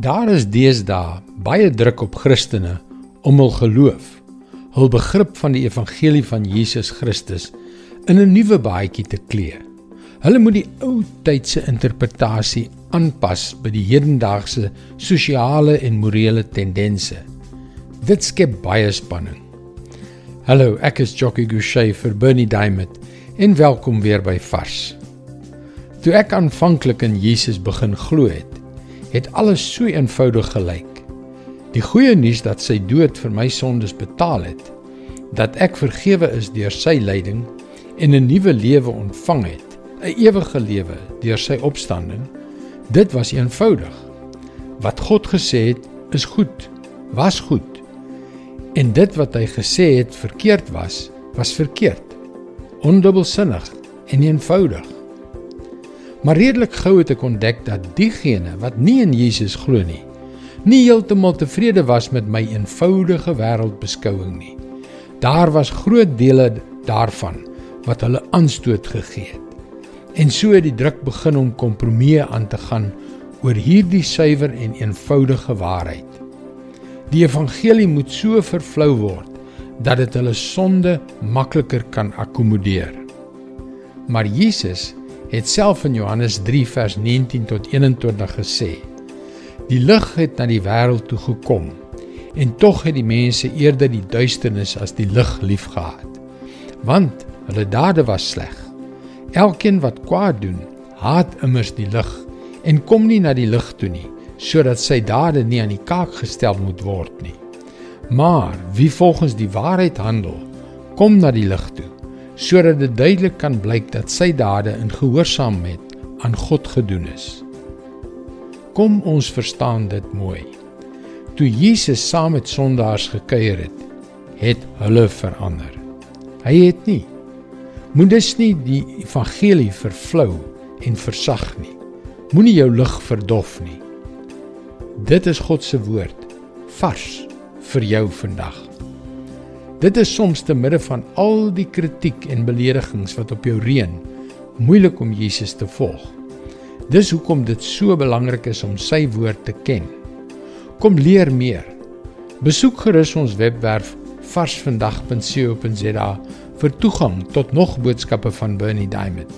Daar is deesdae baie druk op Christene om hul geloof, hul begrip van die evangelie van Jesus Christus in 'n nuwe baadjie te klee. Hulle moet die ou tydse interpretasie aanpas by die hedendaagse sosiale en morele tendense. Dit skep baie spanning. Hallo, ek is Jockey Gouchee vir Bernie Diamond en welkom weer by Vars. Toe ek aanvanklik in Jesus begin glo het, het alles so eenvoudig gelyk. Die goeie nuus dat sy dood vir my sondes betaal het, dat ek vergewe is deur sy lyding en 'n nuwe lewe ontvang het, 'n ewige lewe deur sy opstanding, dit was eenvoudig. Wat God gesê het, is goed, was goed. En dit wat hy gesê het verkeerd was, was verkeerd. Ondubbelsinnig en eenvoudig. Maar redelik gou het ek ontdek dat diegene wat nie in Jesus glo nie, nie heeltemal tevrede was met my eenvoudige wêreldbeskouing nie. Daar was groot dele daarvan wat hulle aanstoot gegee het. En so het die druk begin om kompromieë aan te gaan oor hierdie suiwer en eenvoudige waarheid. Die evangelie moet so vervlou word dat dit hulle sonde makliker kan akkommodeer. Maar Jesus het self in Johannes 3 vers 19 tot 21 gesê: Die lig het na die wêreld toe gekom en tog het die mense eerder die duisternis as die lig liefgehad. Want hulle dade was sleg. Elkeen wat kwaad doen, haat immers die lig en kom nie na die lig toe nie, sodat sy dade nie aan die kaak gestel moet word nie. Maar wie volgens die waarheid handel, kom na die lig toe sodat dit duidelik kan blyk dat sy dade in gehoorsaamheid aan God gedoen is. Kom ons verstaan dit mooi. Toe Jesus saam met sondaars gekuier het, het hulle verander. Hy het nie moet dus nie die evangelie vervlou en versag nie. Moenie jou lig verdof nie. Dit is God se woord vars vir jou vandag. Dit is soms te midde van al die kritiek en beledigings wat op jou reën, moeilik om Jesus te volg. Dis hoekom dit so belangrik is om sy woord te ken. Kom leer meer. Besoek gerus ons webwerf varsvandag.co.za vir toegang tot nog boodskappe van Bernie Diamond.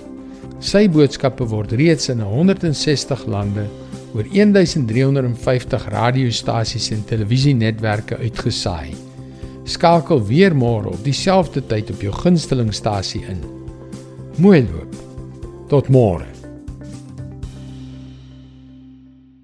Sy boodskappe word reeds in 160 lande oor 1350 radiostasies en televisienetwerke uitgesaai. Skakel weer môre op dieselfde tyd op jou gunstelingstasie in. Mooi loop. Tot môre.